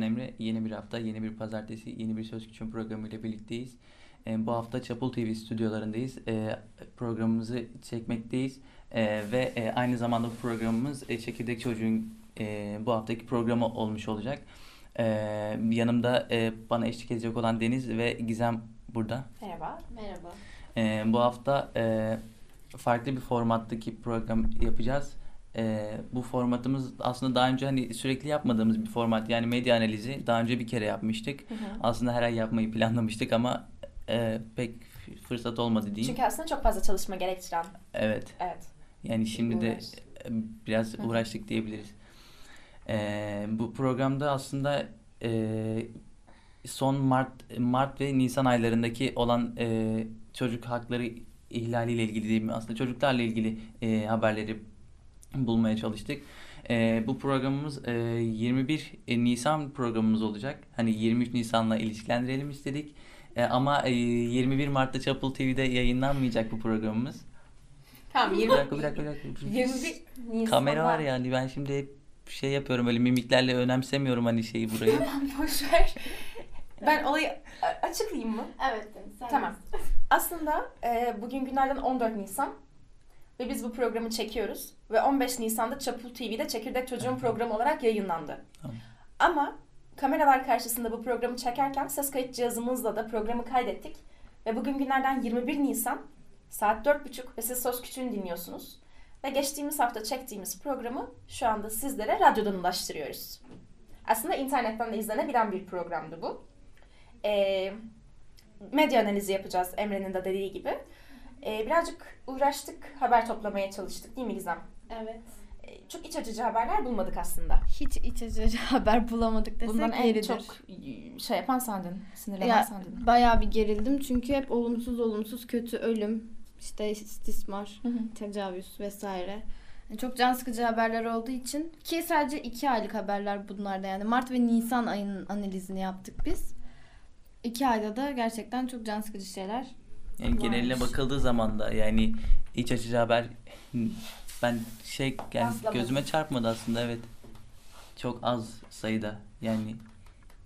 Ben Emre. Yeni bir hafta, yeni bir pazartesi, yeni bir Söz Küçüğün programıyla birlikteyiz. E, bu hafta Çapul TV stüdyolarındayız. E, programımızı çekmekteyiz. E, ve e, aynı zamanda bu programımız e, Çekirdek Çocuğun e, bu haftaki programı olmuş olacak. E, yanımda e, bana eşlik edecek olan Deniz ve Gizem burada. Merhaba. Merhaba. E, bu hafta e, farklı bir formattaki program yapacağız. E, bu formatımız aslında daha önce hani sürekli yapmadığımız bir format. Yani medya analizi daha önce bir kere yapmıştık. Hı hı. Aslında her ay yapmayı planlamıştık ama e, pek fırsat olmadı diyeyim. Çünkü aslında çok fazla çalışma gerektiren. Evet. Evet. Yani şimdi de Uğraş. e, biraz hı. uğraştık diyebiliriz. E, bu programda aslında e, son Mart Mart ve Nisan aylarındaki olan e, çocuk hakları ihlaliyle ilgili değil mi? Aslında çocuklarla ilgili e, haberleri bulmaya çalıştık. E, bu programımız e, 21 Nisan programımız olacak. Hani 23 Nisan'la ilişkilendirelim istedik. E, ama e, 21 Mart'ta Çapul TV'de yayınlanmayacak bu programımız. Tamam Bir 20, dakika bir dakika bir dakika. 21 Nisan'da. Kamera var yani ben şimdi hep şey yapıyorum böyle mimiklerle önemsemiyorum hani şeyi burayı. Boş ver. Ben olayı açıklayayım mı? Evet sen Tamam. Aslında e, bugün günlerden 14 Nisan ve biz bu programı çekiyoruz ve 15 Nisan'da Çapul TV'de Çekirdek Çocuğun programı olarak yayınlandı. Tamam. Ama kameralar karşısında bu programı çekerken ses kayıt cihazımızla da programı kaydettik ve bugün günlerden 21 Nisan saat 4.30 ve siz Söz Küçüğünü dinliyorsunuz. Ve geçtiğimiz hafta çektiğimiz programı şu anda sizlere radyodan ulaştırıyoruz. Aslında internetten de izlenebilen bir programdı bu. Ee, medya analizi yapacağız Emre'nin de dediği gibi. Ee, birazcık uğraştık, haber toplamaya çalıştık değil mi Gizem? Evet. Ee, çok iç açıcı haberler bulmadık aslında. Hiç iç açıcı haber bulamadık desek Bundan en yeridir. çok şey yapan sendin, sinirlenen Ya, sendin. bayağı bir gerildim çünkü hep olumsuz olumsuz kötü ölüm, işte istismar, Hı hı. tecavüz vesaire. Yani çok can sıkıcı haberler olduğu için ki sadece iki aylık haberler bunlar da yani Mart ve Nisan ayının analizini yaptık biz. İki ayda da gerçekten çok can sıkıcı şeyler. Yani geneline bakıldığı zaman da yani iç açıcı haber ben şey yani Rastlamadım. gözüme çarpmadı aslında evet. Çok az sayıda yani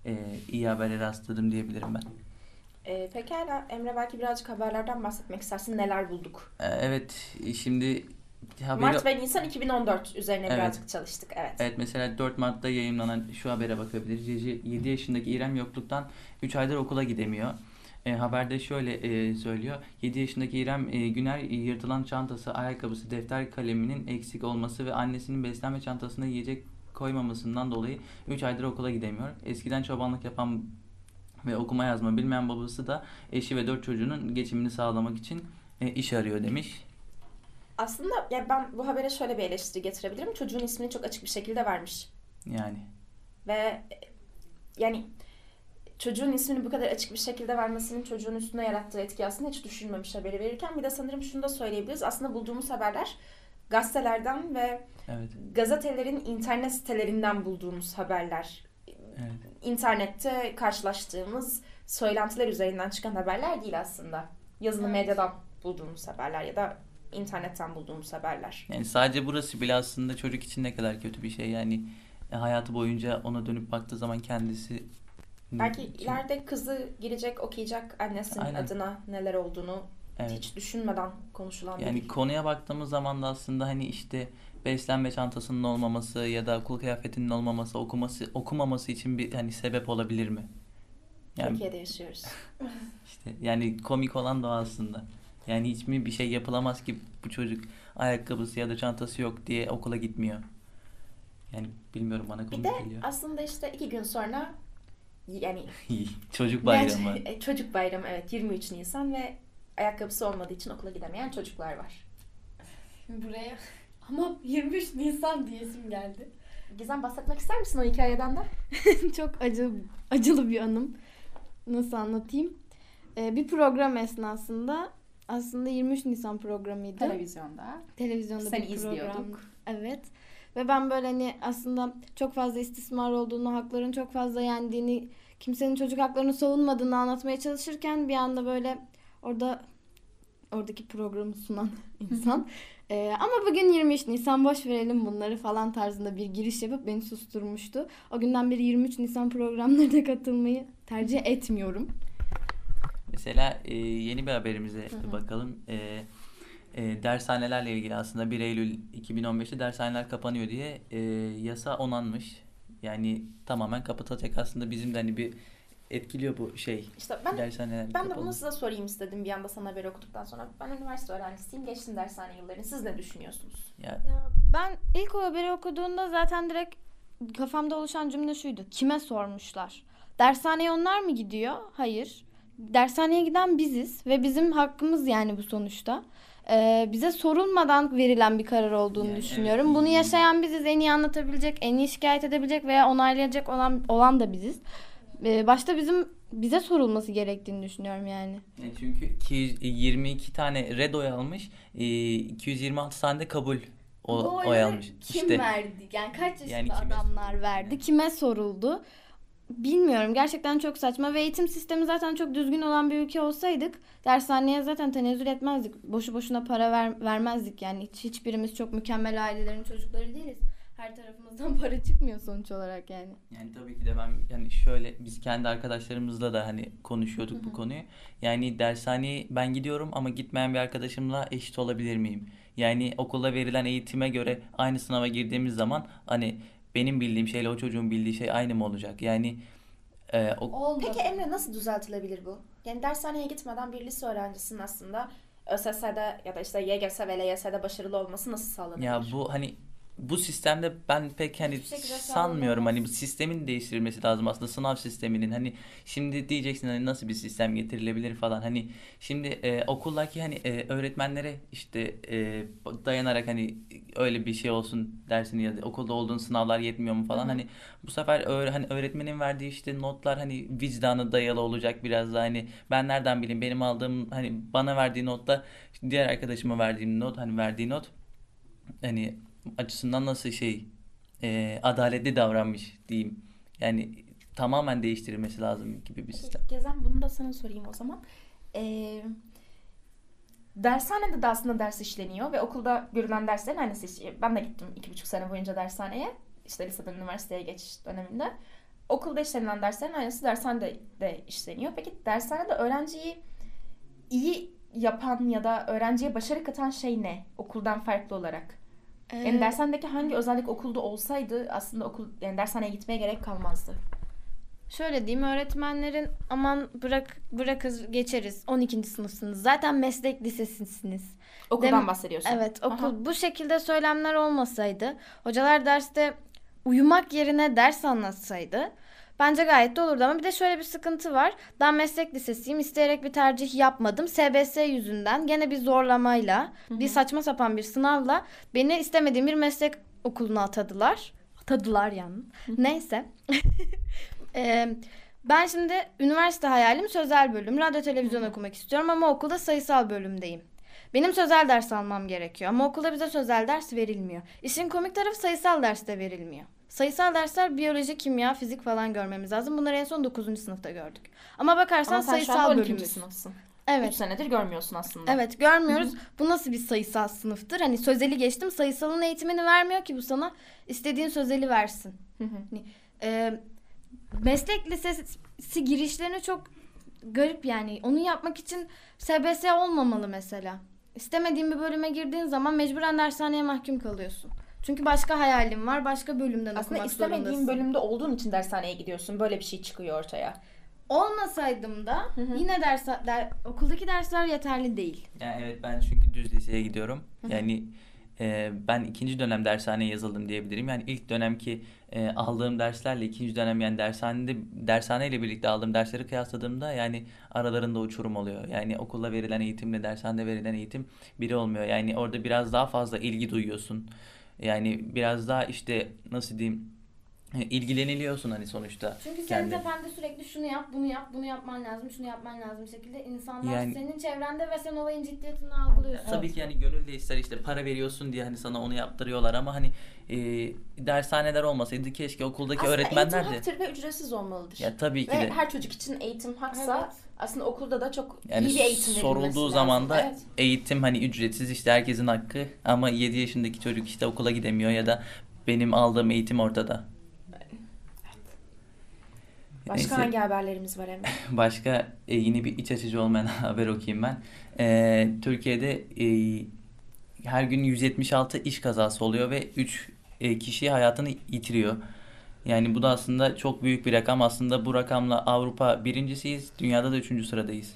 e, iyi habere rastladım diyebilirim ben. Ee, pekala Emre belki birazcık haberlerden bahsetmek istersin. Neler bulduk? E, evet şimdi haberi... Mart ve Nisan 2014 üzerine Evet. birazcık çalıştık. Evet. Evet mesela 4 Mart'ta yayınlanan şu habere bakabiliriz. 7 yaşındaki İrem yokluktan 3 aydır okula gidemiyor. E, haberde şöyle e, söylüyor. 7 yaşındaki İrem e, Güner e, yırtılan çantası, ayakkabısı, defter kaleminin eksik olması ve annesinin beslenme çantasına yiyecek koymamasından dolayı 3 aydır okula gidemiyor. Eskiden çobanlık yapan ve okuma yazma bilmeyen babası da eşi ve 4 çocuğunun geçimini sağlamak için e, iş arıyor demiş. Aslında ya ben bu habere şöyle bir eleştiri getirebilirim. Çocuğun ismini çok açık bir şekilde vermiş. Yani Ve yani çocuğun ismini bu kadar açık bir şekilde vermesinin çocuğun üstüne yarattığı etki aslında hiç düşünmemiş haberi verirken. Bir de sanırım şunu da söyleyebiliriz. Aslında bulduğumuz haberler gazetelerden ve evet. gazetelerin internet sitelerinden bulduğumuz haberler. Evet. İnternette karşılaştığımız söylentiler üzerinden çıkan haberler değil aslında. Yazılı Evet. medyadan bulduğumuz haberler ya da internetten bulduğumuz haberler. Yani sadece burası bile aslında çocuk için ne kadar kötü bir şey. Yani hayatı boyunca ona dönüp baktığı zaman kendisi Belki ileride kızı girecek, okuyacak annesinin Aynen. adına neler olduğunu evet. hiç düşünmeden konuşulan bir Yani konuya baktığımız zaman da aslında hani işte beslenme çantasının olmaması ya da okul kıyafetinin olmaması, okuması okumaması için bir hani sebep olabilir mi? Yani Türkiye'de yaşıyoruz. işte yani komik olan da aslında. Yani hiç mi bir şey yapılamaz ki bu çocuk ayakkabısı ya da çantası yok diye okula gitmiyor. Yani bilmiyorum bana Bir komik de geliyor. aslında işte iki gün sonra yani Çocuk bayramı. Gerçi- çocuk bayramı evet 23 Nisan ve ayakkabısı olmadığı için okula gidemeyen çocuklar var. Buraya ama 23 Nisan diyesim geldi. Gizem bahsetmek ister misin o hikayeden de? çok acı acılı bir anım. Nasıl anlatayım? Ee, bir program esnasında aslında 23 Nisan programıydı. Televizyonda. Televizyonda Seni bir izliyorduk. program. Evet. Ve ben böyle hani aslında çok fazla istismar olduğunu, hakların çok fazla yendiğini, kimsenin çocuk haklarını savunmadığını anlatmaya çalışırken bir anda böyle orada oradaki programı sunan insan "Ee, ama bugün 23 Nisan boş verelim bunları falan tarzında bir giriş yapıp beni susturmuştu. O günden beri 23 Nisan programlarına katılmayı tercih etmiyorum. Mesela e, yeni bir haberimize bakalım. E, e, dershanelerle ilgili aslında 1 Eylül 2015'te dershaneler kapanıyor diye e, yasa onanmış. Yani tamamen kapatılacak aslında bizim de hani bir etkiliyor bu şey İşte ben dershaneler ben de bunu size sorayım istedim bir anda sana haberi okuduktan sonra. Ben üniversite öğrencisiyim. Geçtim dershane yıllarını. Siz ne düşünüyorsunuz? Ya, Ya ben ilk o haberi okuduğumda zaten direkt kafamda oluşan cümle şuydu. Kime sormuşlar? Dershaneye onlar mı gidiyor? Hayır. Dershaneye giden biziz ve bizim hakkımız yani bu sonuçta. Ee, bize sorulmadan verilen bir karar olduğunu Yani düşünüyorum. evet. Bunu yaşayan biziz. En iyi anlatabilecek, en iyi şikayet edebilecek veya onaylayacak olan olan da biziz. Ee, başta bizim bize sorulması gerektiğini düşünüyorum yani. Yani çünkü 222 tane red oy almış, e, 226 tane de kabul o, oy almış. Kim İşte verdi? Yani kaç yaşında Yani kime adamlar verdi? Kime soruldu? Bilmiyorum. Gerçekten çok saçma ve eğitim sistemi zaten çok düzgün olan bir ülke olsaydık dershaneye zaten tenezzül etmezdik. Boşu boşuna para ver, vermezdik yani. Hiç, hiçbirimiz çok mükemmel ailelerin çocukları değiliz. Her tarafımızdan para çıkmıyor sonuç olarak yani. Yani tabii ki de ben yani şöyle biz kendi arkadaşlarımızla da hani konuşuyorduk bu konuyu. Yani dershaneye ben gidiyorum ama gitmeyen bir arkadaşımla eşit olabilir miyim? Yani okulda verilen eğitime göre aynı sınava girdiğimiz zaman hani benim bildiğim şeyle o çocuğun bildiği şey aynı mı olacak? Yani e, o, Olmadı. Peki Emre nasıl düzeltilebilir bu? Yani dershaneye gitmeden bir lise öğrencisinin aslında ÖSS'de ya da işte YGS ve LYS'de başarılı olması nasıl sağlanabilir? ya bu hani bu sistemde ben pek hani sanmıyorum. Hani bu sistemin değiştirilmesi lazım. Aslında sınav sisteminin hani şimdi diyeceksin hani nasıl bir sistem getirilebilir falan. Hani şimdi e, okuldaki hani e, öğretmenlere işte e, dayanarak hani öyle bir şey olsun dersini ya da okulda olduğun sınavlar yetmiyor mu falan. Hı hı. hani bu sefer öğre- hani öğretmenin verdiği işte notlar hani vicdana dayalı olacak biraz da hani ben nereden bileyim? Benim aldığım hani bana verdiği notla diğer arkadaşıma verdiğim not hani verdiği not hani açısından nasıl şey e, adaletli davranmış diyeyim. Yani tamamen değiştirilmesi lazım gibi bir sistem. Gezen bunu da sana sorayım o zaman. Ee, dershanede de aslında ders işleniyor ve okulda görülen derslerin aynısı. Ben de gittim iki buçuk sene boyunca dershaneye. İşte liseden üniversiteye geçiş döneminde. Okulda işlenilen derslerin aynısı dershanede de işleniyor. Peki dershanede öğrenciyi iyi yapan ya da öğrenciye başarı katan şey ne? Okuldan farklı olarak. Yani Ee, dershanedeki hangi özellik okulda olsaydı aslında okul yani dershaneye gitmeye gerek kalmazdı. Şöyle diyeyim öğretmenlerin aman bırak bırakır geçeriz 12. sınıfsınız. Zaten meslek lisesisiniz. Okuldan Dem- bahsediyorsun. Evet okul Aha. bu şekilde söylemler olmasaydı hocalar derste uyumak yerine ders anlatsaydı bence gayet de olurdu ama bir de şöyle bir sıkıntı var. Ben meslek lisesiyim isteyerek bir tercih yapmadım. SBS yüzünden gene bir zorlamayla bir saçma sapan bir sınavla beni istemediğim bir meslek okuluna atadılar. Atadılar yani. Neyse. Ee, ben şimdi üniversite hayalim sözel bölüm. Radyo televizyon okumak istiyorum ama okulda sayısal bölümdeyim. Benim sözel ders almam gerekiyor ama okulda bize sözel ders verilmiyor. İşin komik tarafı sayısal ders de verilmiyor. Sayısal dersler biyoloji, kimya, fizik falan görmemiz lazım. Bunları en son 9. sınıfta gördük. Ama bakarsan Ama sen şu sayısal an 12. bölümüz. sınıfsın. 3 Evet. senedir görmüyorsun aslında. Evet görmüyoruz. Bu nasıl bir sayısal sınıftır? Hani sözeli geçtim. Sayısalın eğitimini vermiyor ki bu sana. istediğin sözeli versin. Hı hı. Ee, meslek lisesi girişlerini çok garip yani. Onu yapmak için SBS olmamalı mesela. İstemediğin bir bölüme girdiğin zaman mecburen dershaneye mahkum kalıyorsun. Çünkü başka hayalin var, başka bölümden Aslında okumak istemediğin zorundasın. bölümde olduğun için dershaneye gidiyorsun. Böyle bir şey çıkıyor ortaya. Olmasaydım da hı. yine ders, der, okuldaki dersler yeterli değil. Yani evet ben çünkü düz liseye gidiyorum. Yani e, ben ikinci dönem dershaneye yazıldım diyebilirim. Yani ilk dönemki e, aldığım derslerle ikinci dönem yani dershanede dershaneyle birlikte aldığım dersleri kıyasladığımda yani aralarında uçurum oluyor. Yani okulda verilen eğitimle dershanede verilen eğitim biri olmuyor. Yani orada biraz daha fazla ilgi duyuyorsun. Yani biraz daha işte nasıl diyeyim ilgileniliyorsun hani sonuçta. Çünkü senin kendi. tepende sürekli şunu yap, bunu yap, bunu yapman lazım, şunu yapman lazım şekilde insanlar Yani- senin çevrende ve sen olayın ciddiyetini algılıyorsun. Tabii ki yani gönül de ister işte para veriyorsun diye hani sana onu yaptırıyorlar ama hani e, dershaneler olmasaydı keşke okuldaki Aslında öğretmenler eğitim de. haktır ve ücretsiz olmalıdır. Ya tabii ki ve de. her çocuk için eğitim haksa Evet. aslında okulda da çok Yani iyi bir eğitim verilmesi sorulduğu zaman da Evet. eğitim hani ücretsiz işte herkesin hakkı ama 7 yaşındaki çocuk işte okula gidemiyor ya da benim aldığım eğitim ortada. Başka Neyse. hangi haberlerimiz var Emre? Başka e, yine bir iç açıcı olmayan haber okuyayım ben. E, Türkiye'de e, her gün 176 iş kazası oluyor ve 3 kişi hayatını yitiriyor. Yani bu da aslında çok büyük bir rakam. Aslında bu rakamla Avrupa birincisiyiz, dünyada da üçüncü sıradayız.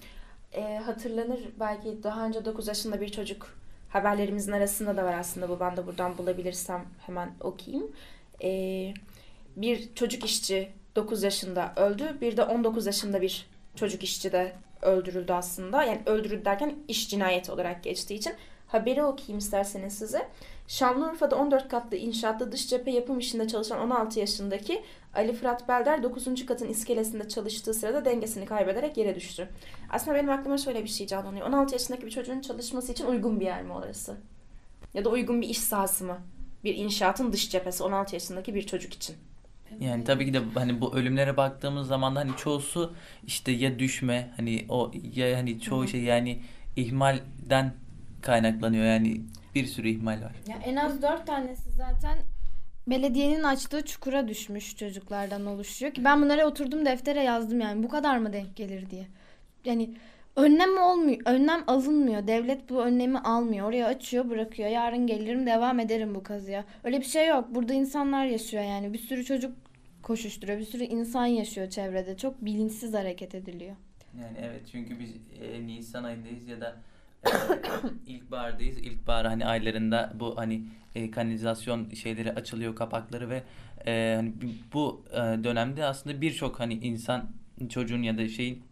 Ee, hatırlanır belki daha önce 9 yaşında bir çocuk haberlerimizin arasında da var aslında bu ben de buradan bulabilirsem hemen okuyayım. Ee, bir çocuk işçi 9 yaşında öldü. Bir de 19 yaşında bir çocuk işçi de öldürüldü aslında. Yani öldürüldü derken iş cinayeti olarak geçtiği için. Haberi okuyayım isterseniz size. Şanlıurfa'da 14 katlı inşaatta dış cephe yapım işinde çalışan 16 yaşındaki Ali Fırat Belder 9. katın iskelesinde çalıştığı sırada dengesini kaybederek yere düştü. Aslında benim aklıma şöyle bir şey canlanıyor. 16 yaşındaki bir çocuğun çalışması için uygun bir yer mi orası? Ya da uygun bir iş sahası mı? Bir inşaatın dış cephesi 16 yaşındaki bir çocuk için. Yani tabii ki de hani bu ölümlere baktığımız zaman da hani çoğusu işte ya düşme hani o ya hani çoğu şey yani ihmalden kaynaklanıyor yani bir sürü ihmal var. Ya en az dört tanesi zaten belediyenin açtığı çukura düşmüş çocuklardan oluşuyor ki ben bunlara oturdum deftere yazdım yani bu kadar mı denk gelir diye. Yani önlem olmuyor, önlem alınmıyor. Devlet bu önlemi almıyor. Oraya açıyor, bırakıyor. Yarın gelirim, devam ederim bu kazıya. Öyle bir şey yok. Burada insanlar yaşıyor yani. Bir sürü çocuk koşuşturuyor. Bir sürü insan yaşıyor çevrede. Çok bilinçsiz hareket ediliyor. Yani evet çünkü biz e, Nisan ayındayız ya da e, ilkbahardayız. İlkbahar hani aylarında bu hani e, kanalizasyon şeyleri açılıyor kapakları ve e, hani bu e, dönemde aslında birçok hani insan çocuğun ya da şeyin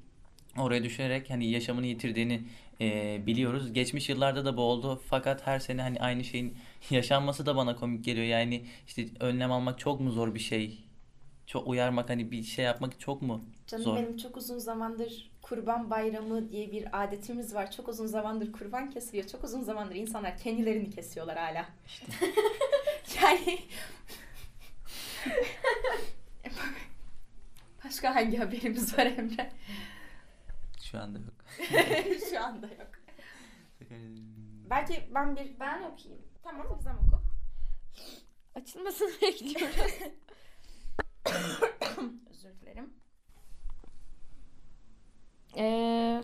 oraya düşerek hani yaşamını yitirdiğini e, biliyoruz. Geçmiş yıllarda da bu oldu fakat her sene hani aynı şeyin yaşanması da bana komik geliyor. Yani işte önlem almak çok mu zor bir şey? Çok uyarmak hani bir şey yapmak çok mu Canım Zor. benim çok uzun zamandır kurban bayramı diye bir adetimiz var. Çok uzun zamandır kurban kesiliyor. Çok uzun zamandır insanlar kendilerini kesiyorlar hala. yani Başka hangi haberimiz var Emre? Şu anda yok. Şu anda yok. Belki ben bir... Ben okuyayım. Tamam Gizem oku. Açılmasını bekliyorum. Özür dilerim. Ee,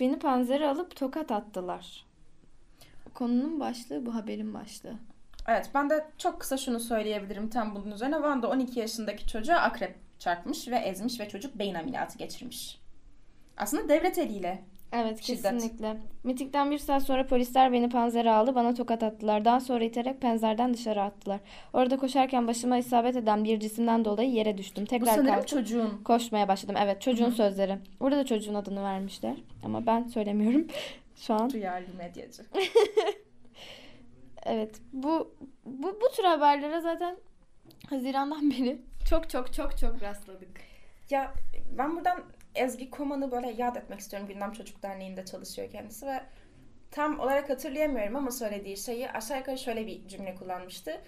beni panzere alıp tokat attılar. Konunun başlığı bu haberin başlığı. Evet ben de çok kısa şunu söyleyebilirim tam bunun üzerine. Van'da 12 yaşındaki çocuğa akrep çarpmış ve ezmiş ve çocuk beyin ameliyatı geçirmiş. Aslında devlet eliyle. Evet Şiddet. kesinlikle. Mitingden bir saat sonra polisler beni panzere aldı. Bana tokat attılar. Daha sonra iterek panzerden dışarı attılar. Orada koşarken başıma isabet eden bir cisimden dolayı yere düştüm. Bu Tekrar sanırım kalktım. çocuğun. Koşmaya başladım. Evet çocuğun Hı hı. sözleri. Burada da çocuğun adını vermişler. Ama ben söylemiyorum şu an. Duyarlı medyacı. Evet bu bu bu tür haberlere zaten Haziran'dan beri çok çok çok çok rastladık. Ya ben buradan Ezgi Koman'ı böyle yad etmek istiyorum. Gündem Çocuk Derneği'nde çalışıyor kendisi ve tam olarak hatırlayamıyorum ama söylediği şeyi aşağı yukarı şöyle bir cümle kullanmıştı.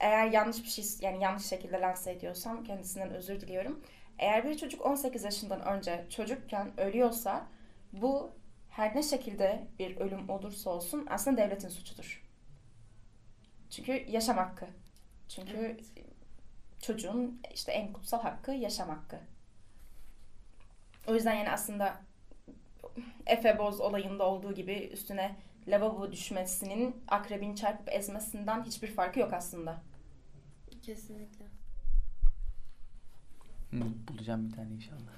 Eğer yanlış bir şey yani yanlış şekilde lanse ediyorsam kendisinden özür diliyorum. Eğer bir çocuk 18 yaşından önce çocukken ölüyorsa bu her ne şekilde bir ölüm olursa olsun aslında devletin suçudur. Çünkü yaşam hakkı. Çünkü çocuğun işte en kutsal hakkı yaşam hakkı. O yüzden yani aslında Efe Boz olayında olduğu gibi üstüne lavabo düşmesinin akrebin çarpıp ezmesinden hiçbir farkı yok aslında. Kesinlikle. Hı, bulacağım bir tane inşallah.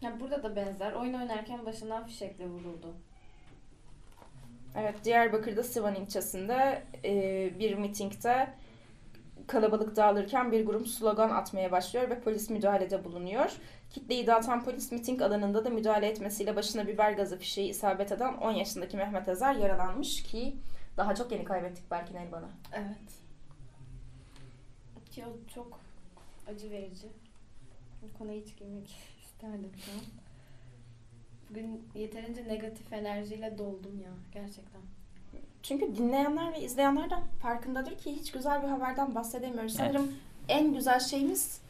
Ya burada da benzer. Oyun oynarken başına fişekle vuruldu. Evet, Diyarbakır'da Sivan ilçesinde e, bir mitingde kalabalık dağılırken bir grup slogan atmaya başlıyor ve polis müdahalede bulunuyor. Kitleyi dağıtan polis miting alanında da müdahale etmesiyle başına biber gazı fişeği isabet eden 10 yaşındaki Mehmet Ezer yaralanmış ki daha çok yeni kaybettik belki Neriman'ı. Evet. Ki o çok acı verici. Bu konuya hiç girmek isterdim şu an. Bugün yeterince negatif enerjiyle doldum ya gerçekten. Çünkü dinleyenler ve izleyenler de farkındadır ki hiç güzel bir haberden bahsedemiyoruz. Evet. Sanırım en güzel şeyimiz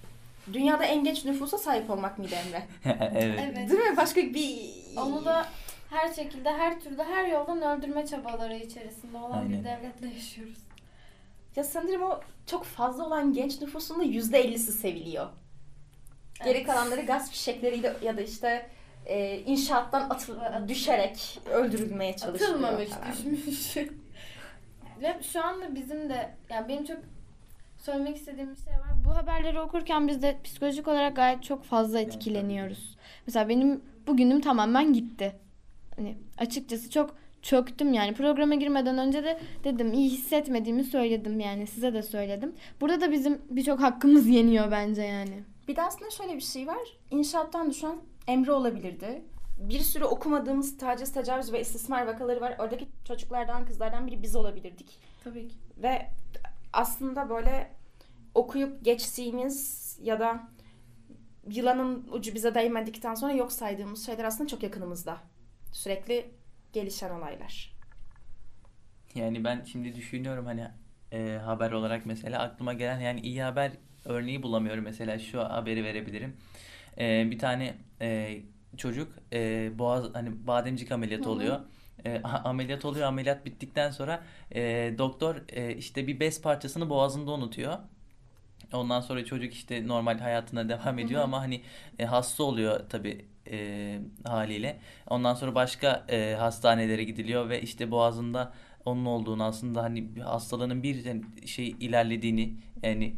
dünyada en genç nüfusa sahip olmak mıydı Emre? evet. Evet. Değil mi? Başka bir... Onu da her şekilde, her türlü, her yoldan öldürme çabaları içerisinde olan Aynen. bir devletle yaşıyoruz. Ya sanırım o çok fazla olan genç nüfusun da %50'si seviliyor. Geri Evet. kalanları gaz fişekleriyle ya da işte e, inşaattan atıl, düşerek öldürülmeye çalışılıyor. Atılmamış, falan. düşmüş. Ve şu anda bizim de, yani benim çok söylemek istediğim bir şey var. Bu haberleri okurken biz de psikolojik olarak gayet çok fazla etkileniyoruz. Mesela benim bugünüm tamamen gitti. Hani açıkçası çok çöktüm yani. Programa girmeden önce de dedim iyi hissetmediğimi söyledim yani size de söyledim. Burada da bizim birçok hakkımız yeniyor bence yani. Bir de aslında şöyle bir şey var. İnşaattan düşen Emre olabilirdi. Bir sürü okumadığımız taciz, tecavüz ve istismar vakaları var. Oradaki çocuklardan, kızlardan biri biz olabilirdik. Tabii ki. Ve aslında böyle okuyup geçtiğimiz ya da yılanın ucu bize değmedikten sonra yok saydığımız şeyler aslında çok yakınımızda. Sürekli gelişen olaylar. Yani ben şimdi düşünüyorum hani e, haber olarak mesela aklıma gelen yani iyi haber örneği bulamıyorum. Mesela şu haberi verebilirim. E, bir tane e, çocuk e, boğaz hani bademcik ameliyatı Hı hı. oluyor. E, ameliyat oluyor. Ameliyat bittikten sonra e, doktor e, işte bir bez parçasını boğazında unutuyor. Ondan sonra çocuk işte normal hayatına devam ediyor hı. ama hani e, hasta oluyor tabii e, haliyle. Ondan sonra başka e, hastanelere gidiliyor ve işte boğazında onun olduğunu aslında hani hastalığının bir şey ilerlediğini yani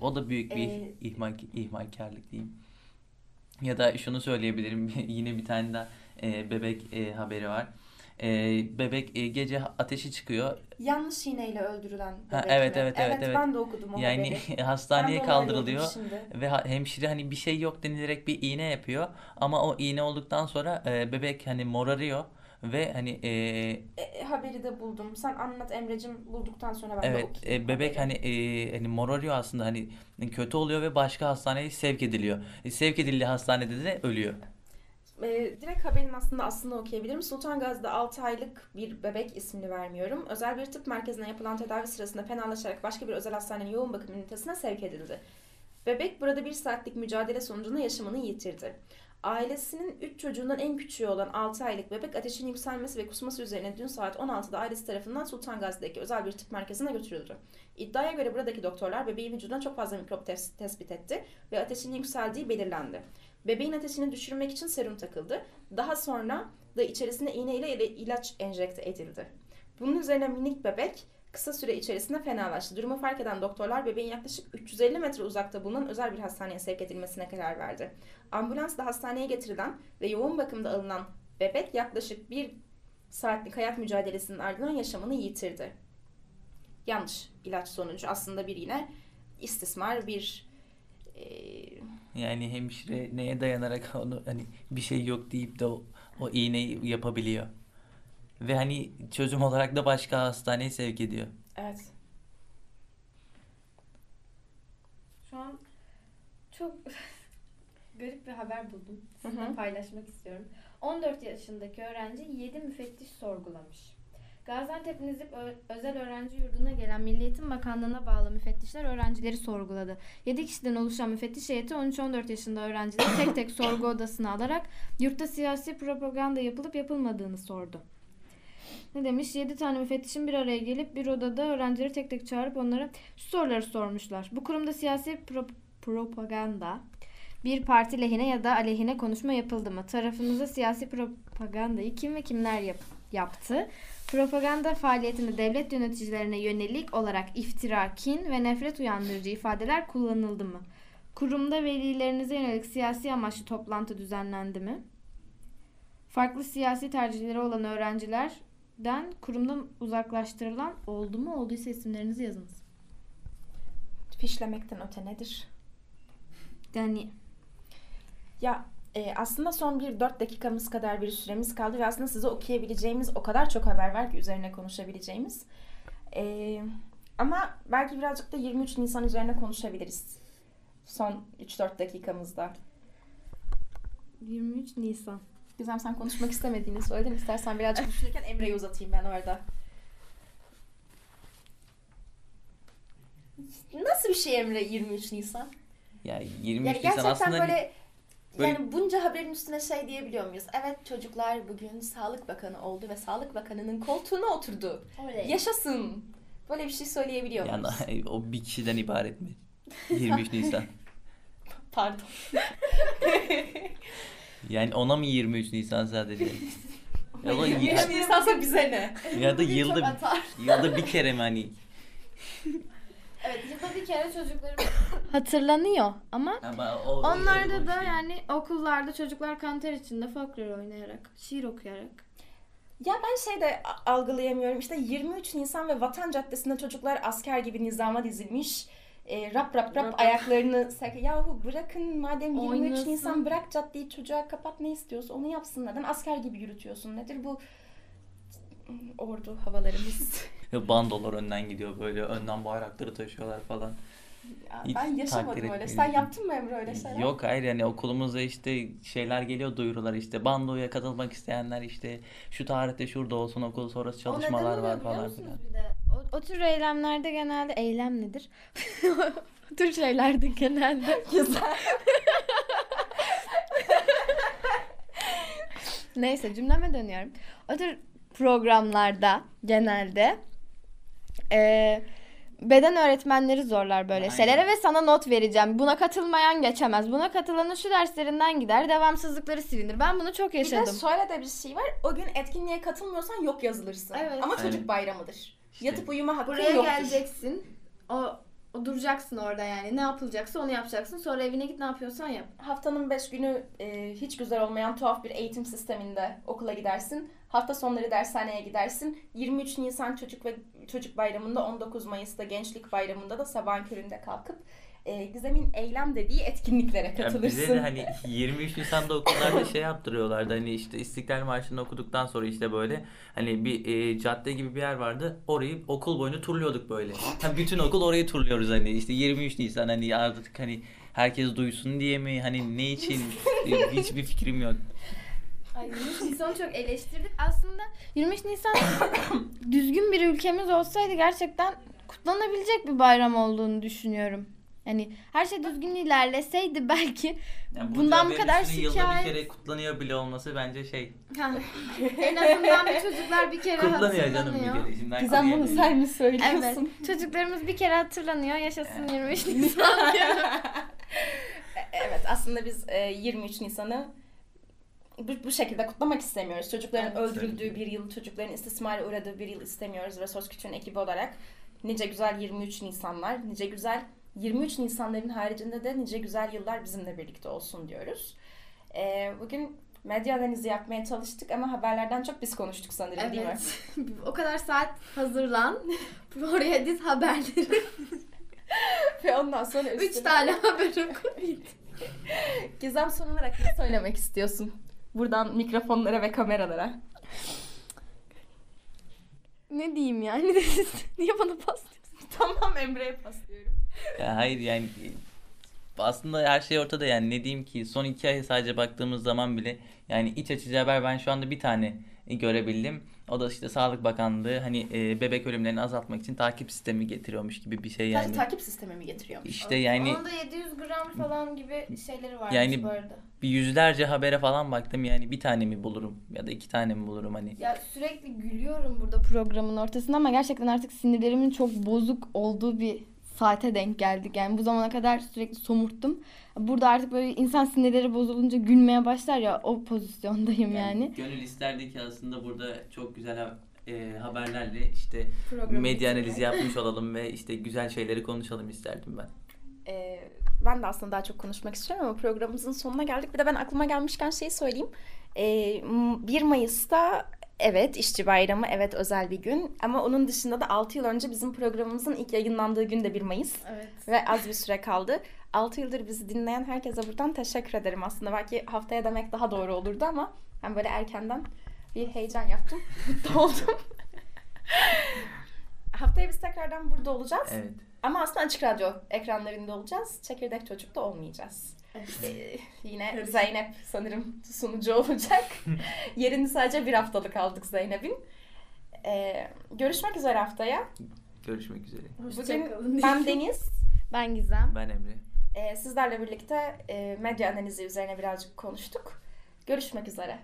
o da büyük bir Ee, ihmal ihmalkarlık diyeyim. Ya da şunu söyleyebilirim yine bir tane daha e, bebek e, haberi var. E, bebek e, gece ateşi çıkıyor. Yanlış iğneyle öldürülen bebek Ha, evet, mi? evet, evet, evet. ben de okudum o Yani haberi. Hastaneye kaldırılıyor. Ve hemşire hani bir şey yok denilerek bir iğne yapıyor. Ama o iğne olduktan sonra e, bebek hani morarıyor ve hani e, E, haberi de buldum. Sen anlat Emre'cim bulduktan sonra ben de evet okuyayım. e, bebek hani e, hani morarıyor aslında hani kötü oluyor ve başka hastaneye sevk ediliyor. E, sevk edildiği hastanede de ölüyor. E, direkt haberin aslında aslında okuyabilirim. Sultan Gazi'de 6 aylık bir bebek ismini vermiyorum. Özel bir tıp merkezine yapılan tedavi sırasında fenalaşarak başka bir özel hastanenin yoğun bakım ünitesine sevk edildi. Bebek burada bir saatlik mücadele sonucunda yaşamını yitirdi. Ailesinin 3 çocuğundan en küçüğü olan 6 aylık bebek ateşin yükselmesi ve kusması üzerine dün saat 16'da ailesi tarafından Sultan Gazi'deki özel bir tıp merkezine götürüldü. İddiaya göre buradaki doktorlar bebeğin vücuduna çok fazla mikrop tes- tespit etti ve ateşin yükseldiği belirlendi. Bebeğin ateşini düşürmek için serum takıldı. Daha sonra da içerisine iğne ile ilaç enjekte edildi. Bunun üzerine minik bebek kısa süre içerisinde fenalaştı. Durumu fark eden doktorlar bebeğin yaklaşık 350 metre uzakta bulunan özel bir hastaneye sevk edilmesine karar verdi. Ambulansla hastaneye getirilen ve yoğun bakımda alınan bebek yaklaşık bir saatlik hayat mücadelesinin ardından yaşamını yitirdi. Yanlış ilaç sonucu aslında bir yine istismar bir eee, Yani hemşire neye dayanarak onu hani bir şey yok deyip de o, o iğneyi yapabiliyor. Ve hani çözüm olarak da başka hastaneye sevk ediyor. evet Şu an çok garip bir haber buldum. Sizinle hı. paylaşmak istiyorum. 14 yaşındaki öğrenci 7 müfettiş sorgulamış. Gaziantep Nizip Özel Öğrenci Yurdu'na gelen Milli Eğitim Bakanlığı'na bağlı müfettişler öğrencileri sorguladı. 7 kişiden oluşan müfettiş heyeti 13-14 yaşında öğrencileri tek tek sorgu odasına alarak yurtta siyasi propaganda yapılıp yapılmadığını sordu. Ne demiş? 7 tane müfettişin bir araya gelip bir odada öğrencileri tek tek çağırıp onlara soruları sormuşlar. Bu kurumda siyasi pro- propaganda bir parti lehine ya da aleyhine konuşma yapıldı mı? Tarafınıza siyasi propagandayı kim ve kimler yap- yaptı? Propaganda faaliyetinde devlet yöneticilerine yönelik olarak iftira, kin ve nefret uyandırıcı ifadeler kullanıldı mı? Kurumda velilerinize yönelik siyasi amaçlı toplantı düzenlendi mi? Farklı siyasi tercihleri olan öğrencilerden kurumdan uzaklaştırılan oldu mu? Olduysa isimlerinizi yazınız. Fişlemekten öte nedir? Yani Ya e, aslında son bir 4 dakikamız kadar bir süremiz kaldı ve aslında size okuyabileceğimiz o kadar çok haber var ki üzerine konuşabileceğimiz. E, ama belki birazcık da 23 Nisan üzerine konuşabiliriz. Son 3-4 dakikamızda. 23 Nisan. Gizem sen konuşmak istemediğini söyledin. İstersen birazcık düşünürken Emre'yi uzatayım ben orada. Nasıl bir şey Emre 23 Nisan? Ya 23 Yani Nisan gerçekten aslında böyle, böyle- yani bunca haberin üstüne şey diyebiliyor muyuz? Evet çocuklar bugün Sağlık Bakanı oldu ve Sağlık Bakanı'nın koltuğuna oturdu. Yaşasın. Böyle bir şey söyleyebiliyor yani muyuz? o bir kişiden ibaret mi? 23 Nisan. Pardon. Yani ona mı 23 Nisan sadece? ya da, 23 Nisan'sa bize ne? ya da yılda atar. yılda bir kere mi hani? Evet yılda bir kere çocuklarım hatırlanıyor ama Ama o, onlarda o da şey. yani okullarda çocuklar kanter içinde folklor oynayarak, şiir okuyarak. Ya ben şey de a- algılayamıyorum. İşte 23 Nisan ve Vatan Caddesi'nde çocuklar asker gibi nizama dizilmiş. E, rap rap rap Rap. ayaklarını sak Yahu bırakın madem 23 Oynasın. Nisan bırak caddeyi çocuğa kapat ne istiyorsa onu yapsın. Neden asker gibi yürütüyorsun? Nedir bu ordu havalarımız? Bandolar önden gidiyor böyle önden bayrakları taşıyorlar falan. Ya Hiç ben yaşamadım öyle. Sen yaptın mı Emre öyle şeyler? Yok hayır yani okulumuzda işte şeyler geliyor duyurular işte bandoya katılmak isteyenler işte şu tarihte şurada olsun okul sonrası çalışmalar var falan filan. Bir de o, o tür eylemlerde genelde eylem nedir? o tür şeylerde genelde Güzel. Neyse cümleme dönüyorum. O tür programlarda genelde e, beden öğretmenleri zorlar böyle Aynen. şeylere ve sana not vereceğim. Buna katılmayan geçemez. Buna katılanın şu derslerinden gider. Devamsızlıkları silinir. Ben bunu çok Bir de yaşadım. şöyle de bir şey var. O gün etkinliğe katılmıyorsan yok yazılırsın. Evet. Ama çocuk bayramıdır. İşte. Yatıp uyuma hakkın Buraya yoktur. geleceksin. O, o duracaksın orada yani. Ne yapılacaksa onu yapacaksın. Sonra evine git ne yapıyorsan yap. Haftanın 5 günü e, hiç güzel olmayan tuhaf bir eğitim sisteminde okula gidersin. Hafta sonları dershaneye gidersin. 23 Nisan Çocuk ve Çocuk Bayramı'nda 19 Mayıs'ta Gençlik Bayramı'nda da sabahın köründe kalkıp e, Gizem'in eylem dediği etkinliklere Ya katılırsın. bize de hani 23 Nisan'da okullarda şey yaptırıyorlardı hani işte İstiklal Marşı'nı okuduktan sonra işte böyle hani bir e, cadde gibi bir yer vardı orayı okul boyunca turluyorduk böyle. Hani bütün okul orayı turluyoruz hani işte 23 Nisan hani artık hani herkes duysun diye mi hani ne için E, hiçbir fikrim yok. Ay 23 Nisan'ı çok eleştirdik. Aslında 23 Nisan düzgün bir ülkemiz olsaydı gerçekten kutlanabilecek bir bayram olduğunu düşünüyorum. Yani her şey düzgün ilerleseydi belki Yani Bundan bu kadar üstüne Yılda şikayet- bir kere kutlanıyor bile olması bence şey. en azından bir çocuklar bir kere Kutlanıyor canım bir kere. Şimdi Gizem bunu sen mi Evet. söylüyorsun? Çocuklarımız bir kere hatırlanıyor. Yaşasın 23 Nisan diyorum. evet aslında biz e, 23 Nisan'ı bu, bu şekilde kutlamak istemiyoruz. Çocukların Evet. öldürüldüğü bir yıl, çocukların istismara uğradığı bir yıl istemiyoruz ve Söz Küçük'ün ekibi olarak nice güzel 23 Nisanlar, nice güzel 23 Nisanların haricinde de nice güzel yıllar bizimle birlikte olsun diyoruz. E, bugün medya analizi yapmaya çalıştık ama haberlerden çok biz konuştuk sanırım değil mi? Evet. o kadar saat hazırlan. Oraya diz haberleri. Ve ondan sonra 3 üstüne- tane haber oku. Gizem son olarak ne söylemek istiyorsun? Buradan mikrofonlara ve kameralara. Ne diyeyim yani? Niye bana paslıyorsun? tamam Emre'ye paslıyorum. Ya hayır yani aslında her şey ortada yani ne diyeyim ki son iki ay sadece baktığımız zaman bile yani iç açıcı haber ben şu anda bir tane görebildim. O da işte Sağlık Bakanlığı hani e, bebek ölümlerini azaltmak için takip sistemi getiriyormuş gibi bir şey yani. Sadece takip sistemi mi getiriyormuş? İşte yani Onun da 700 gram falan gibi şeyleri varmış Yani- bu arada. bir yüzlerce habere falan baktım yani bir tane mi bulurum ya da iki tane mi bulurum hani. Ya sürekli gülüyorum burada programın ortasında ama gerçekten artık sinirlerimin çok bozuk olduğu bir saate denk geldik. Yani bu zamana kadar sürekli somurttum. Burada artık böyle insan sinirleri bozulunca gülmeye başlar ya o pozisyondayım yani. Gönül isterdi ki aslında burada çok güzel e, haberlerle işte Programı medya analizi yapmış olalım ve işte güzel şeyleri konuşalım isterdim ben. Ee, ben de aslında daha çok konuşmak istiyorum ama programımızın sonuna geldik. Bir de ben aklıma gelmişken şeyi söyleyeyim. Ee, m- 1 Mayıs'ta Evet işçi bayramı evet özel bir gün ama onun dışında da 6 yıl önce bizim programımızın ilk yayınlandığı gün de 1 Mayıs Evet. ve az bir süre kaldı. 6 yıldır bizi dinleyen herkese buradan teşekkür ederim aslında. Belki haftaya demek daha doğru olurdu ama ben böyle erkenden bir heyecan yaptım. Mutlu oldum. haftaya biz tekrardan burada olacağız. Evet. Ama aslında açık radyo ekranlarında olacağız. Çekirdek Çocuk'ta olmayacağız. Ee, yine Zeynep sanırım sunucu olacak. Yerini sadece bir haftalık aldık Zeynep'in. Ee, görüşmek üzere haftaya. Görüşmek üzere. Bugün ben Deniz. Ben Gizem. Ben Emre. Ee, sizlerle birlikte e, medya analizi üzerine birazcık konuştuk. Görüşmek üzere.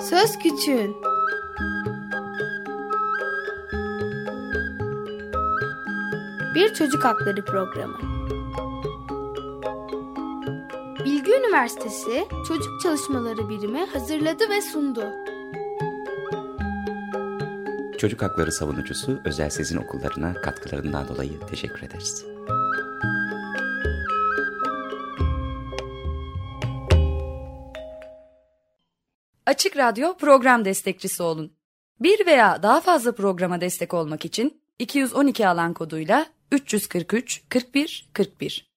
Söz Küçüğün Bir Çocuk Hakları Programı Bilgi Üniversitesi Çocuk Çalışmaları Birimi hazırladı ve sundu. Çocuk hakları savunucusu Özel Sezin Okullarına katkılarından dolayı teşekkür ederiz. Açık Radyo program destekçisi olun. Bir veya daha fazla programa destek olmak için 212 alan koduyla 343 41 41